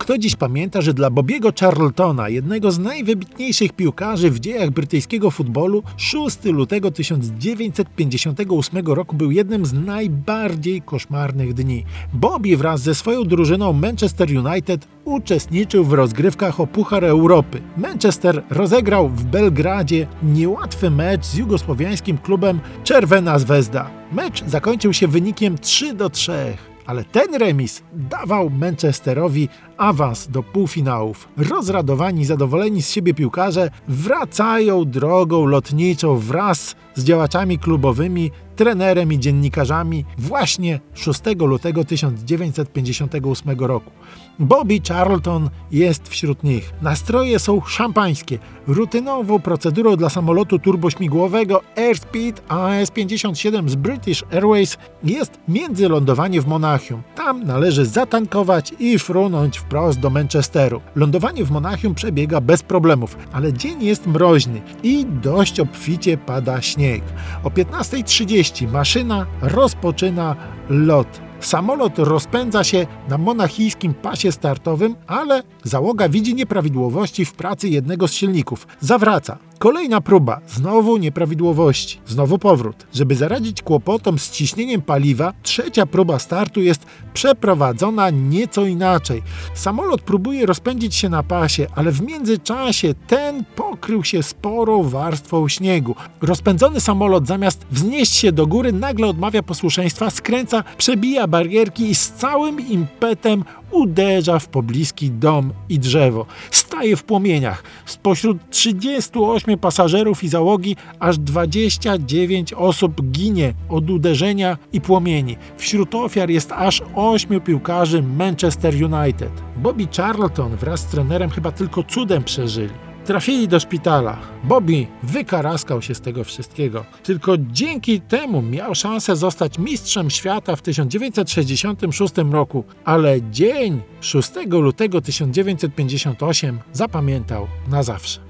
Kto dziś pamięta, że dla Bobiego Charltona, jednego z najwybitniejszych piłkarzy w dziejach brytyjskiego futbolu, 6 lutego 1958 roku był jednym z najbardziej koszmarnych dni. Bobby wraz ze swoją drużyną Manchester United uczestniczył w rozgrywkach o Puchar Europy. Manchester rozegrał w Belgradzie niełatwy mecz z jugosłowiańskim klubem Czerwena Zvezda. Mecz zakończył się wynikiem 3 do 3 ale ten remis dawał Manchesterowi awans do półfinałów. Rozradowani, zadowoleni z siebie piłkarze wracają drogą lotniczą wraz z działaczami klubowymi, trenerem i dziennikarzami właśnie 6 lutego 1958 roku. Bobby Charlton jest wśród nich. Nastroje są szampańskie. Rutynową procedurą dla samolotu turbośmigłowego Airspeed AS-57 z British Airways jest międzylądowanie w Monachium. Tam należy zatankować i frunąć wprost do Manchesteru. Lądowanie w Monachium przebiega bez problemów, ale dzień jest mroźny i dość obficie pada śnieg. O 15.30 maszyna rozpoczyna lot. Samolot rozpędza się na monachijskim pasie startowym, ale załoga widzi nieprawidłowości w pracy jednego z silników. Zawraca. Kolejna próba, znowu nieprawidłowości, znowu powrót. Żeby zaradzić kłopotom z ciśnieniem paliwa, trzecia próba startu jest przeprowadzona nieco inaczej. Samolot próbuje rozpędzić się na pasie, ale w międzyczasie ten pokrył się sporą warstwą śniegu. Rozpędzony samolot zamiast wznieść się do góry nagle odmawia posłuszeństwa, skręca, przebija barierki i z całym impetem uderza w pobliski dom i drzewo. Staje w płomieniach. Spośród 38 pasażerów i załogi aż 29 osób ginie od uderzenia i płomieni. Wśród ofiar jest aż 8 piłkarzy Manchester United. Bobby Charlton wraz z trenerem chyba tylko cudem przeżyli. Trafili do szpitala. Bobby wykaraskał się z tego wszystkiego. Tylko dzięki temu miał szansę zostać mistrzem świata w 1966 roku, ale dzień 6 lutego 1958 zapamiętał na zawsze.